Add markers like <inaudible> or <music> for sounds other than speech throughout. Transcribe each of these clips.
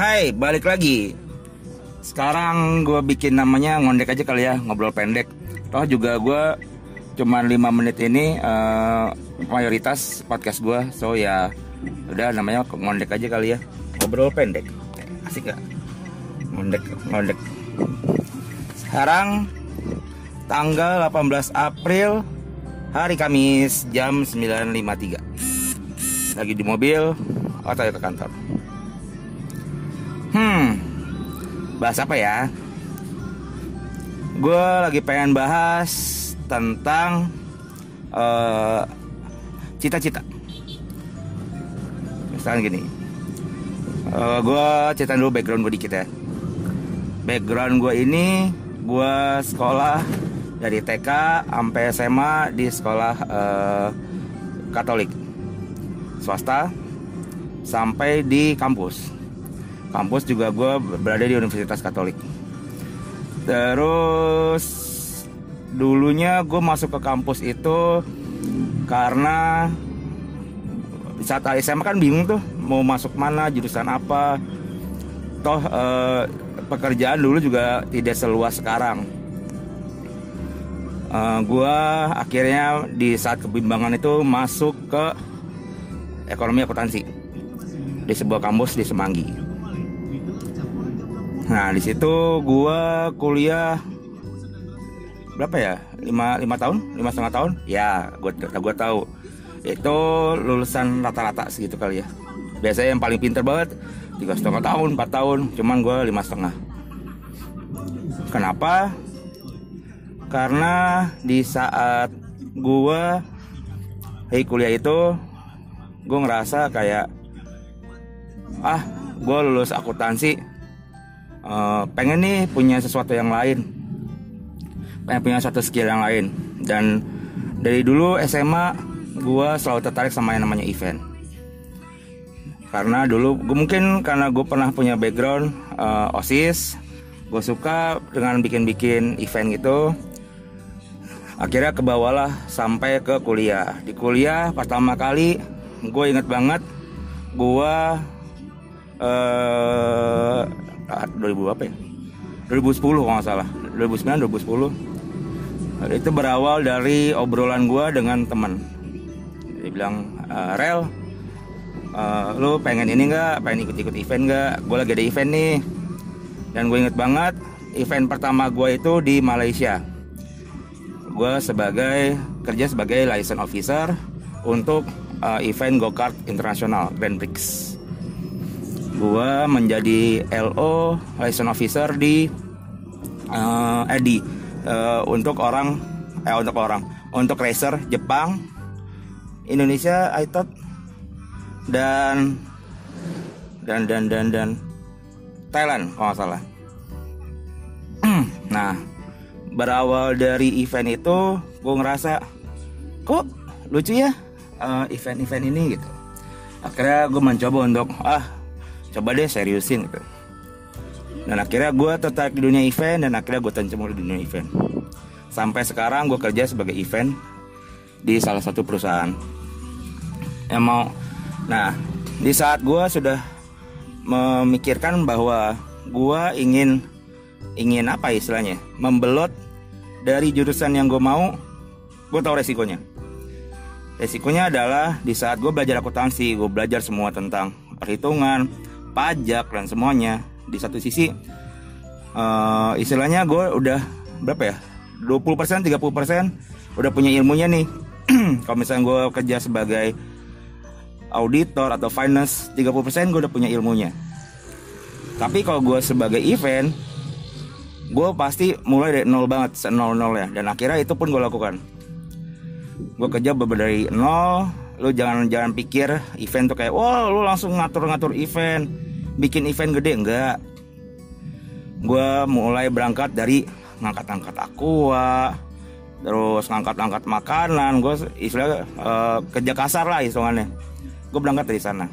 Hai, balik lagi. Sekarang gue bikin namanya ngondek aja kali ya, ngobrol pendek. Toh juga gue cuman 5 menit ini uh, mayoritas podcast gue, so ya udah namanya ngondek aja kali ya, ngobrol pendek. Asik gak? Ngondek, ngondek. Sekarang tanggal 18 April hari Kamis jam 9.53 lagi di mobil atau ke kantor hmm. Bahas apa ya? Gue lagi pengen bahas tentang uh, cita-cita. Misalnya gini uh, gue cerita dulu background gue dikit ya. Background gue ini gue sekolah dari TK sampai SMA di sekolah uh, Katolik. Swasta sampai di kampus kampus juga gue berada di Universitas Katolik. Terus dulunya gue masuk ke kampus itu karena saat SMA kan bingung tuh mau masuk mana jurusan apa. Toh eh, pekerjaan dulu juga tidak seluas sekarang. Uh, gue akhirnya di saat kebimbangan itu masuk ke ekonomi akuntansi di sebuah kampus di Semanggi. Nah di situ gue kuliah berapa ya? Lima lima tahun? Lima setengah tahun? Ya gue gue tahu. Itu lulusan rata-rata segitu kali ya. Biasanya yang paling pinter banget tiga setengah tahun empat tahun. Cuman gue lima setengah. Kenapa? Karena di saat gue hey kuliah itu gue ngerasa kayak ah gue lulus akuntansi uh, pengen nih punya sesuatu yang lain. Pengen punya satu skill yang lain. Dan dari dulu SMA gue selalu tertarik sama yang namanya event. Karena dulu gue mungkin karena gue pernah punya background uh, osis gue suka dengan bikin-bikin event gitu. Akhirnya kebawalah sampai ke kuliah. Di kuliah pertama kali gue inget banget gue eh 2000 apa ya? 2010 kalau nggak salah. 2009 2010 itu berawal dari obrolan gue dengan teman. Dia bilang e, rel uh, lu pengen ini nggak? Pengen ikut-ikut event nggak? Gue lagi ada event nih. Dan gue inget banget event pertama gue itu di Malaysia. Gue sebagai kerja sebagai license officer untuk uh, event go kart internasional Grand Prix gue menjadi LO license officer di uh, eh di uh, untuk orang eh untuk orang. Untuk racer Jepang Indonesia I thought dan dan dan dan dan Thailand kalau nggak salah. <clears throat> Nah berawal dari event itu gue ngerasa kok lucu ya event-event uh, ini gitu. Akhirnya gue mencoba untuk ah coba deh seriusin gitu. Dan akhirnya gue tertarik di dunia event dan akhirnya gue tercemur di dunia event. Sampai sekarang gue kerja sebagai event di salah satu perusahaan. Yang mau nah di saat gue sudah memikirkan bahwa gue ingin ingin apa istilahnya membelot dari jurusan yang gue mau gue tahu resikonya. Resikonya adalah di saat gue belajar akuntansi gue belajar semua tentang perhitungan pajak dan semuanya. Di satu sisi uh, istilahnya gue udah berapa ya? 20% 30% udah punya ilmunya nih. <clears throat> Kalau misalnya gue kerja sebagai auditor atau finance 30% gue udah punya ilmunya. Tapi kalau gue sebagai event gue pasti mulai dari nol banget nol nol ya. Dan akhirnya itu pun gue lakukan. Gue kerja dari nol lu jangan jangan pikir event tuh kayak wah lu langsung ngatur-ngatur event. Bikin event gede enggak. Gue mulai berangkat dari ngangkat-ngangkat aqua terus ngangkat-ngangkat makanan gue istilah uh, kerja kasar lah hitungannya. Gue berangkat dari sana.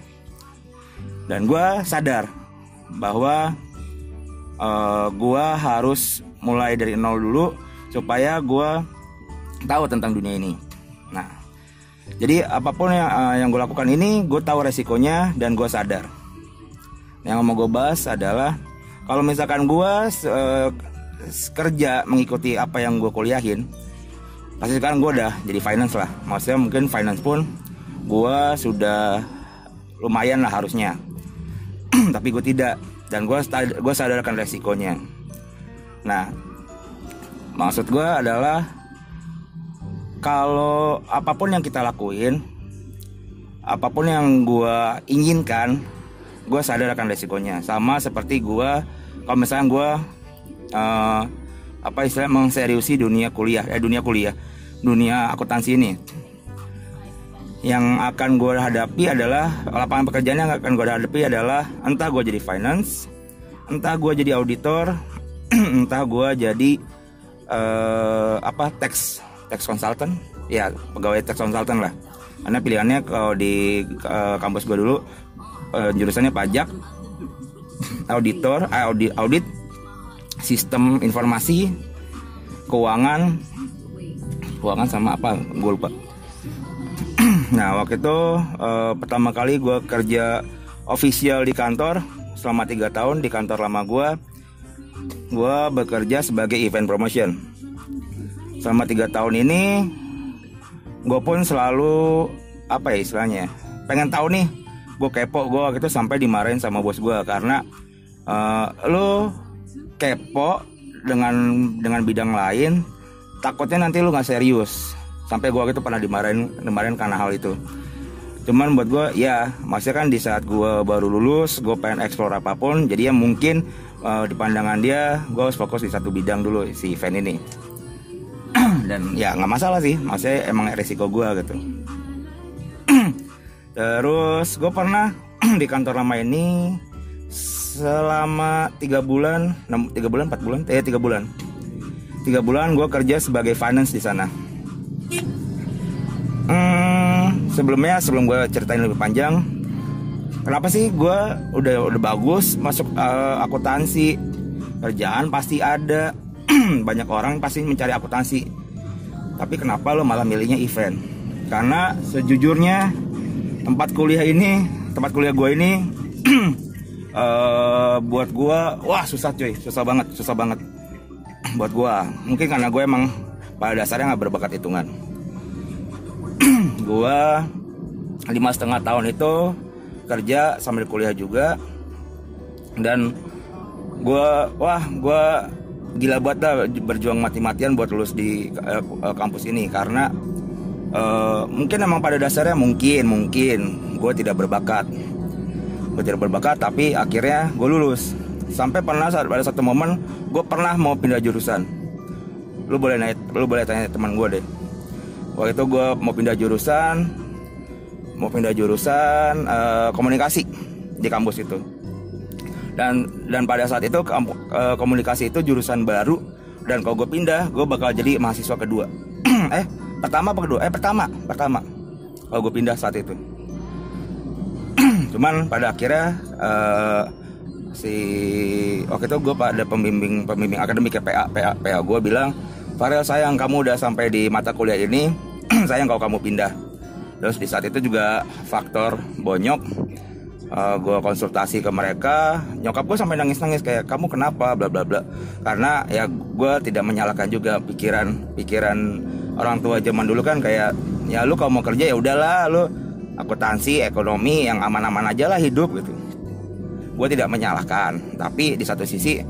Dan gue sadar bahwa uh, gue harus mulai dari nol dulu supaya gue tahu tentang dunia ini jadi apa pun yang uh, yang gue lakukan ini gue tahu resikonya dan gue sadar. Yang mau gue bahas adalah kalau misalkan gue uh, kerja mengikuti apa yang gue kuliahin pasti sekarang gue udah jadi finance lah. Maksudnya mungkin finance pun gue sudah lumayan lah harusnya. <clears throat> Tapi gue tidak. Dan gue gue sadarkan resikonya. Nah maksud gue adalah kalau apa pun yang kita lakuin apa pun yang gue inginkan gue sadar akan resikonya. Sama seperti gue kalau misalnya gue uh, apa istilah mengseriusi dunia kuliah eh dunia kuliah dunia akuntansi ini. Yang akan gue hadapi adalah lapangan pekerjaan yang akan gue hadapi adalah entah gue jadi finance entah gue jadi auditor <clears throat> entah gue jadi uh, apa tax tax consultant. Ya pegawai tax consultant lah. Karena pilihannya kalau di uh, kampus gue dulu uh, jurusannya pajak auditor uh, audit audit sistem informasi keuangan keuangan sama apa gue lupa. <clears throat> Nah waktu itu uh, pertama kali gue kerja official di kantor selama tiga tahun di kantor lama gue gue bekerja sebagai event promotion selama tiga tahun ini gue pun selalu apa ya istilahnya pengen tahu nih gue kepo gue gitu sampai dimarahin sama bos gue karena uh, lo kepo dengan dengan bidang lain takutnya nanti lu nggak serius. Sampai gue gitu pernah dimarahin dimarahin karena hal itu. Cuman buat gue ya maksudnya kan di saat gue baru lulus gue pengen eksplor apa pun jadi ya mungkin uh, di pandangan dia gue harus fokus di satu bidang dulu si event ini dan ya nggak masalah sih. Maksudnya emang resiko gue gitu. <clears throat> Terus gue pernah <clears throat> di kantor lama ini selama tiga bulan, tiga bulan, empat bulan, eh tiga bulan, tiga bulan gue kerja sebagai finance di sana. Hmm, sebelumnya sebelum gue ceritain lebih panjang, kenapa sih gue udah udah bagus masuk uh, akuntansi, kerjaan pasti ada, <clears throat> banyak orang pasti mencari akuntansi, tapi kenapa lo malah milihnya event? Karena sejujurnya tempat kuliah ini tempat kuliah gue ini uh, <clears throat> buat gue wah susah cuy susah banget susah banget. <clears throat> Buat gue mungkin karena gue emang pada dasarnya nggak berbakat hitungan. <clears throat> Gue lima setengah tahun itu kerja sambil kuliah juga. Dan gue wah gue gila buat dah berjuang mati-matian buat lulus di uh, kampus ini. Karena uh, mungkin emang pada dasarnya mungkin mungkin. Gue tidak berbakat. Gue tidak berbakat tapi akhirnya gue lulus. Sampai pernah saat pada satu momen gue pernah mau pindah jurusan. Lu boleh naik lu boleh tanya teman gue deh. Waktu itu gue mau pindah jurusan mau pindah jurusan uh, komunikasi di kampus itu dan dan pada saat itu uh, komunikasi itu jurusan baru dan kalau gue pindah gue bakal jadi mahasiswa kedua. <clears throat> Eh pertama apa kedua? Eh pertama pertama. Kalau gue pindah saat itu. <clears throat> Cuman pada akhirnya uh, si waktu itu gue pada pembimbing pembimbing akademik ya PA PA PA gue bilang Farel sayang kamu udah sampai di mata kuliah ini <clears throat> sayang kalau kamu pindah. Terus di saat itu juga faktor bonyok uh, gue konsultasi ke mereka. Nyokap gue sampai nangis nangis kayak kamu kenapa? Bla bla bla. Karena ya gue tidak menyalahkan juga pikiran pikiran orang tua zaman dulu kan kayak ya lu kalau mau kerja ya udahlah lu akuntansi ekonomi yang aman-aman aja lah hidup gitu. Gue tidak menyalahkan. Tapi di satu sisi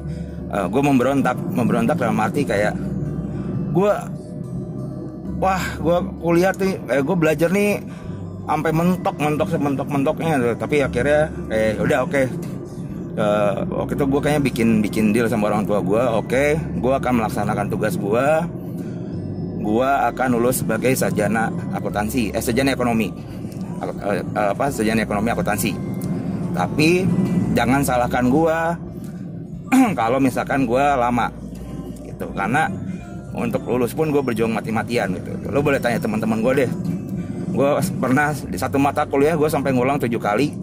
uh, eh, gue memberontak memberontak dalam arti kayak gue wah gue kuliah tuh eh, gue belajar nih sampai mentok mentok sementok mentoknya tapi akhirnya eh udah oke okay. uh, waktu itu gue kayaknya bikin bikin deal sama orang tua gue oke okay, gue akan melaksanakan tugas gue gua akan lulus sebagai sarjana akuntansi, eh sarjana ekonomi. Eh, apa sarjana ekonomi akuntansi. Tapi jangan salahkan gua <clears throat> kalau misalkan gua lama gitu. Karena untuk lulus pun gue berjuang mati-matian gitu. Lo boleh tanya teman-teman gue deh. Gue pernah di satu mata kuliah gue sampai ngulang tujuh kali.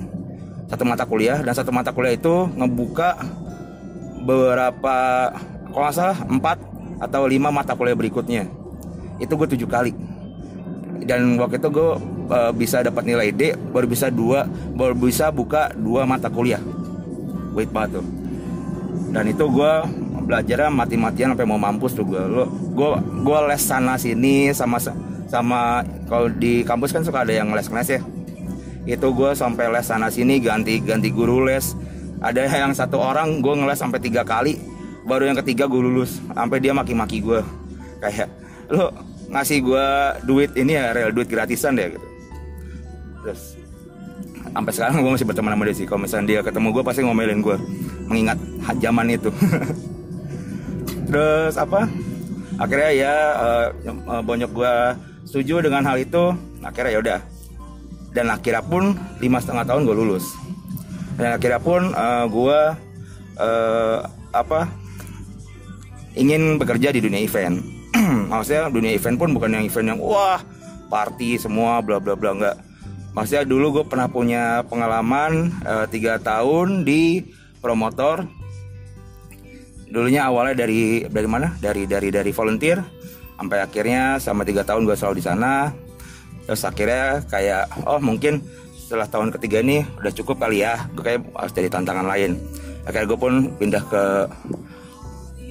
Satu mata kuliah dan satu mata kuliah itu ngebuka beberapa kalau nggak salah empat atau lima mata kuliah berikutnya. Itu gue tujuh kali. Dan waktu itu gue uh, bisa dapat nilai D baru bisa dua baru bisa buka dua mata kuliah. Wait banget tuh. Dan itu gue belajarnya mati-matian sampai mau mampus tuh gue gue gue les sana sini sama sama kalau di kampus kan suka ada yang les les ya. Itu gue sampai les sana sini ganti ganti guru les. Ada <laughs> yang satu orang gue ngeles sampai tiga kali. Baru yang ketiga gue lulus sampai dia maki-maki gue <laughs> kayak lo ngasih gue duit ini ya real duit gratisan deh gitu. Terus sampai sekarang gue masih berteman sama dia sih. Kalau misalnya dia ketemu gue pasti ngomelin gue mengingat zaman itu. <laughs> Terus apa akhirnya ya uh, bonyok gue setuju dengan hal itu. Akhirnya ya udah. Dan akhirnya pun lima setengah tahun gue lulus. Dan akhirnya pun uh, gue uh, apa ingin bekerja di dunia event. <clears throat> Maksudnya dunia event pun bukan yang event yang wah party semua bla bla bla. Enggak. Maksudnya dulu gue pernah punya pengalaman eh, tiga tahun di promotor dulunya awalnya dari dari mana? Dari dari dari volunteer. Sampai akhirnya sama tiga tahun gue selalu di sana. Terus akhirnya kayak oh mungkin setelah tahun ketiga ini udah cukup kali ya. Gue kayak harus jadi tantangan lain. Akhirnya gue pun pindah ke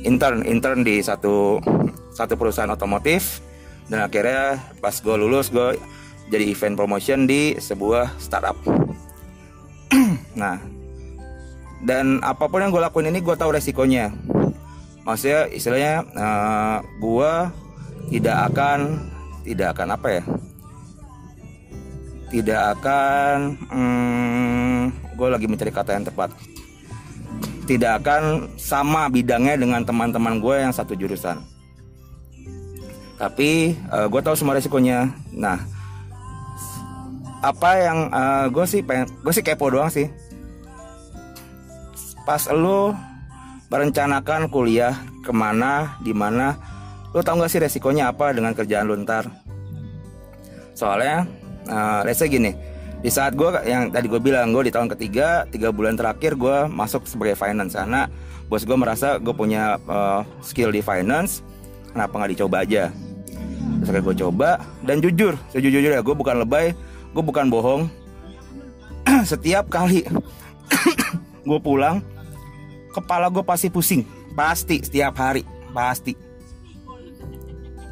intern intern di satu satu perusahaan otomotif. Dan akhirnya pas gue lulus gue jadi event promotion di sebuah startup. <clears throat> Nah dan apa pun yang gue lakuin ini gue tahu resikonya maksudnya istilahnya uh, gue tidak akan tidak akan apa ya tidak akan hmm, gue lagi mencari kata yang tepat tidak akan sama bidangnya dengan teman-teman gue yang satu jurusan. Tapi uh, gue tahu semua resikonya. Nah, apa yang uh, gue sih pengen, gue sih kepo doang sih. Pas lo merencanakan kuliah ke mana, di mana, lo tau gak sih resikonya apa dengan kerjaan lo ntar? Soalnya, uh, let's say gini, di saat gue yang tadi gue bilang gue di tahun ketiga tiga bulan terakhir gue masuk sebagai finance. Karena bos gue merasa gue punya uh, skill di finance kenapa nggak dicoba aja? Terus gue coba dan jujur sejujur ya gue bukan lebay gue bukan bohong. <clears throat> Setiap kali <clears throat> gue pulang kepala gue pasti pusing. Pasti setiap hari. Pasti.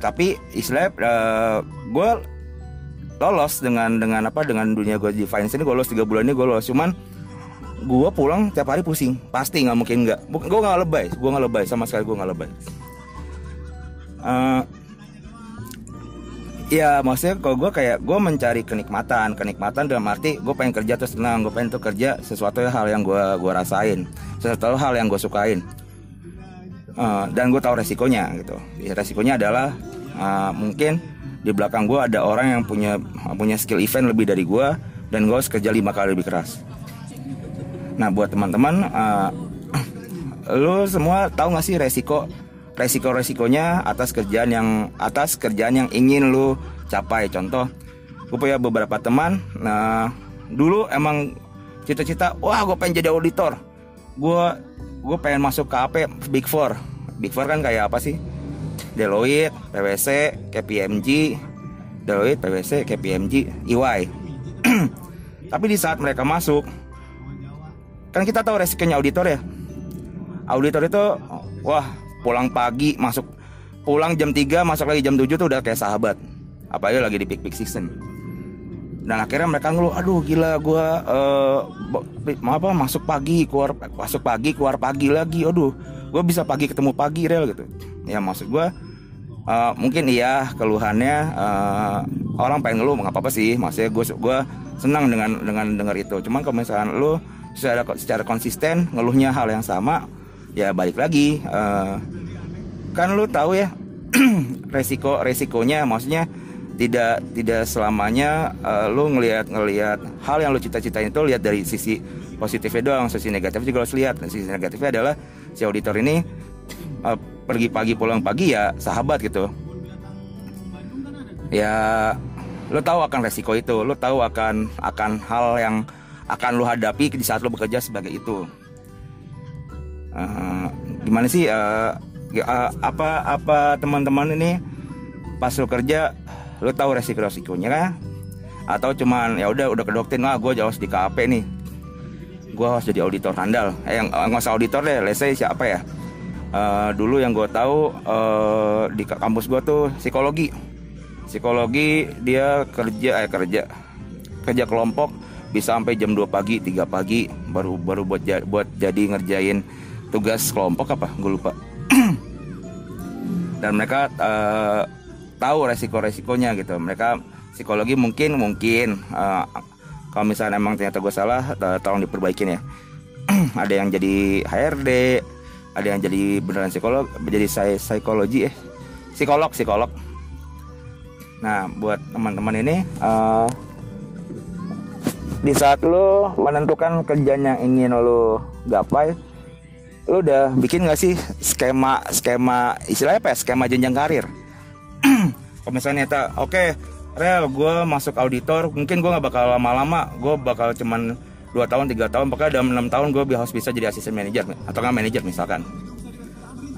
Tapi istilahnya uh, gue lolos dengan dengan apa dengan dunia gue di finance ini gue lolos tiga bulan ini gue lolos. Cuman gue pulang tiap hari pusing. Pasti nggak mungkin nggak. Gue nggak lebay. Gue nggak lebay. Sama sekali gue nggak lebay. Uh, ya maksudnya kalau gue kayak gue mencari kenikmatan. Kenikmatan dalam arti gue pengen kerja terus senang gue pengen tuh kerja sesuatu hal yang gue gue rasain sesuatu hal yang gue sukain. Uh, dan gue tahu resikonya gitu. Ya, resikonya adalah uh, mungkin di belakang gue ada orang yang punya punya skill event lebih dari gue dan gue harus kerja lima kali lebih keras. Nah buat teman-teman uh, <clears throat> lu semua tahu gak sih resiko resiko resikonya atas kerjaan yang atas kerjaan yang ingin lu capai. Contoh gue punya beberapa teman nah dulu emang cita-cita wah gue pengen jadi auditor. Gue gue pengen masuk ke AP Big Four. Big Four kan kayak apa sih? Deloitte, PwC, KPMG, Deloitte, PwC, KPMG, EY. Tapi di saat mereka masuk, kan kita tahu resikonya auditor ya. Auditor itu, wah pulang pagi masuk, pulang jam 3 masuk lagi jam 7 tuh udah kayak sahabat. Apalagi lagi di peak peak season. Dan akhirnya mereka ngeluh, aduh gila gue uh, apa masuk pagi keluar masuk pagi keluar pagi lagi, aduh gue bisa pagi ketemu pagi real gitu ya maksud gue uh, mungkin iya keluhannya uh, orang pengen ngeluh nggak apa sih maksudnya gue gue senang dengan dengan dengar itu cuman kalau misalkan lu secara secara konsisten ngeluhnya hal yang sama ya balik lagi uh, kan lu tahu ya <clears throat> resiko resikonya maksudnya tidak tidak selamanya uh, lu ngelihat ngelihat hal yang lu cita-citain itu lihat dari sisi positifnya doang sisi negatifnya juga harus lihat. Sisi negatifnya adalah si auditor ini uh, pergi pagi pulang pagi ya sahabat gitu. Ya lo tahu akan resiko itu lo tahu akan akan hal yang akan lo hadapi di saat lo bekerja sebagai itu uh, gimana sih uh, apa apa teman-teman ini pas lo kerja lo tahu resiko resikonya kan atau cuman ya udah udah kedokterin lah gue jauh di KP nih. Gue harus jadi auditor handal. Eh, yang nggak usah auditor deh let's say siapa ya? Uh, dulu yang gue tahu uh, di kampus gue tuh psikologi. Psikologi dia kerja eh kerja kerja kelompok bisa sampai jam 2 pagi 3 pagi baru baru buat buat jadi ngerjain tugas kelompok apa? Gue lupa. <clears throat> Dan mereka uh, tahu resiko-resikonya gitu. Mereka psikologi mungkin mungkin uh, kalau misalnya emang ternyata gue salah tolong diperbaikin ya. <clears throat> Ada yang jadi HRD ada yang jadi beneran psikolog jadi saya psikologi eh psikolog psikolog. Nah buat teman-teman ini uh, di saat lo menentukan kerjaan yang ingin lo gapai lo udah bikin gak sih skema skema istilahnya apa ya? Skema jenjang karir? <clears throat> Kalau misalnya oke okay, Real gue masuk auditor mungkin gue nggak bakal lama-lama. Gue bakal cuman dua tahun tiga tahun pokoknya dalam enam tahun gue harus bisa jadi asisten manajer atau nggak manajer misalkan.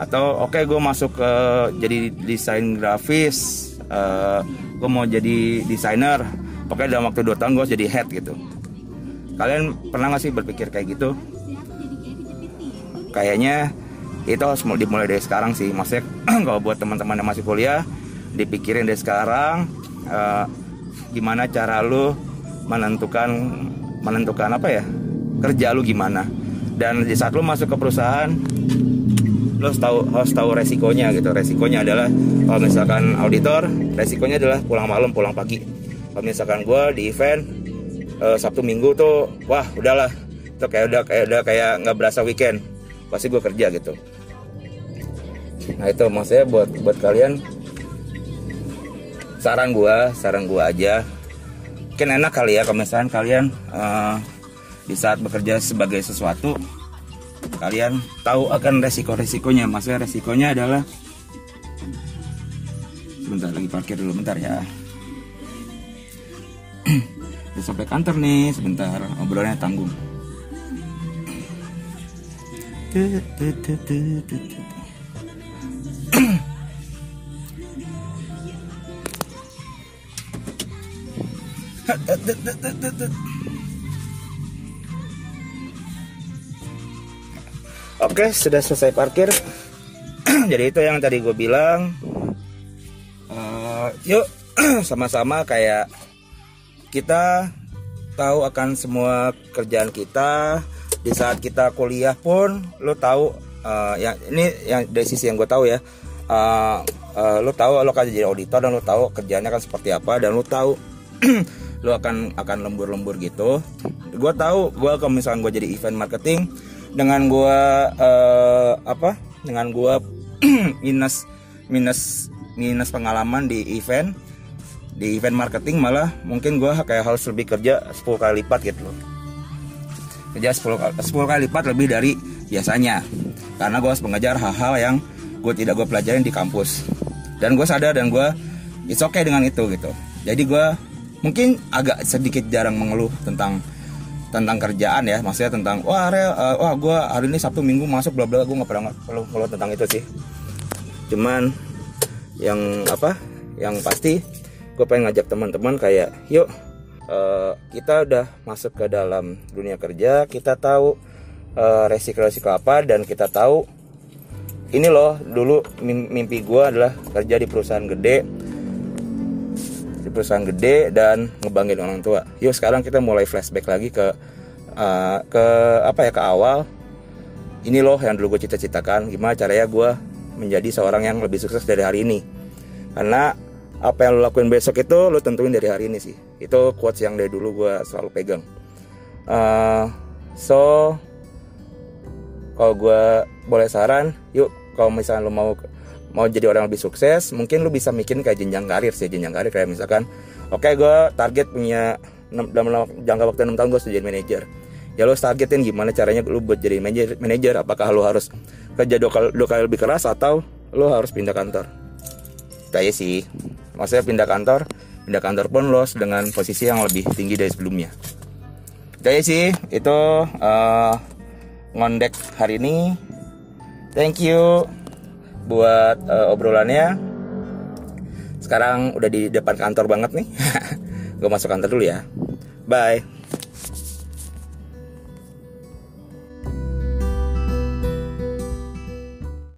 Atau oke okay, gue masuk ke jadi desain grafis uh, eh, gue mau jadi desainer. Pokoknya dalam waktu dua tahun gue jadi head gitu. Kalian pernah gak sih berpikir kayak gitu kayaknya itu harus dimulai dari sekarang sih. Maksudnya <clears throat> kalau buat teman-teman yang masih kuliah dipikirin dari sekarang uh, gimana cara lu menentukan menentukan apa ya kerja lu gimana. Dan di saat lu masuk ke perusahaan lu harus tahu harus tahu resikonya gitu. Resikonya adalah kalau misalkan auditor resikonya adalah pulang malam pulang pagi. Kalau misalkan gue di event uh, sabtu minggu tuh wah udahlah. Itu kayak udah kayak udah kayak nggak berasa weekend pasti gue kerja gitu. Nah itu maksudnya buat buat kalian saran gua saran gua aja. Mungkin enak kali ya kalau misalnya kalian uh, di saat bekerja sebagai sesuatu kalian tahu akan resiko-resikonya. Maksudnya resikonya adalah sebentar lagi parkir dulu bentar ya. <clears throat> Sampai kantor nih sebentar obrolannya tanggung Oke, sudah selesai parkir. <clears throat> Jadi itu yang tadi gue bilang. Uh, yuk, <clears throat> sama-sama kayak kita tahu akan semua kerjaan kita. Di saat kita kuliah pun, lo tahu. Uh, yang ini yang dari sisi yang gue tahu ya. Uh, uh, lo tahu lo kan jadi auditor dan lo tahu kerjanya kan seperti apa dan lo tahu <clears throat> lu akan akan lembur-lembur gitu gue tahu gue kalau misalnya gue jadi event marketing dengan gue uh, apa dengan gue <clears throat> minus minus minus pengalaman di event di event marketing malah mungkin gue kayak harus lebih kerja 10 kali lipat gitu loh kerja 10, 10 kali lipat lebih dari biasanya. Karena gue harus mengejar hal-hal yang gue tidak gue pelajarin di kampus. Dan gue sadar dan gue it's okay dengan itu gitu. Jadi gue mungkin agak sedikit jarang mengeluh tentang tentang kerjaan ya. Maksudnya tentang wah real uh, wah gue hari ini sabtu minggu masuk bla bla gue nggak pernah ngeluh ngeluh tentang itu sih. Cuman yang apa yang pasti gue pengen ngajak teman-teman kayak yuk uh, kita udah masuk ke dalam dunia kerja kita tahu uh, resiko-resiko apa dan kita tahu ini loh dulu mimpi gue adalah kerja di perusahaan gede perusahaan gede dan ngebanggain orang tua. Yuk sekarang kita mulai flashback lagi ke uh, ke apa ya ke awal. Ini loh yang dulu gue cita-citakan. Gimana caranya gue menjadi seorang yang lebih sukses dari hari ini. Karena apa yang lo lakuin besok itu lo tentuin dari hari ini sih. Itu quotes yang dari dulu gue selalu pegang. Uh, so kalau gue boleh saran, yuk kalau misalnya lo mau mau jadi orang lebih sukses mungkin lu bisa mikirin kayak jenjang karir sih jenjang karir. Kayak misalkan oke okay, gue target punya dalam jangka waktu 6 tahun gue jadi manajer. Ya lo targetin gimana caranya lu buat jadi manajer manajer? Apakah lu harus kerja dua kali, dua kali lebih keras atau lu harus pindah kantor? Kayak sih maksudnya pindah kantor pindah kantor pun lo dengan posisi yang lebih tinggi dari sebelumnya kayak sih itu uh, ngondek hari ini thank you buat uh, obrolannya. Sekarang udah di depan kantor banget nih. <laughs> Gue masuk kantor dulu ya. Bye.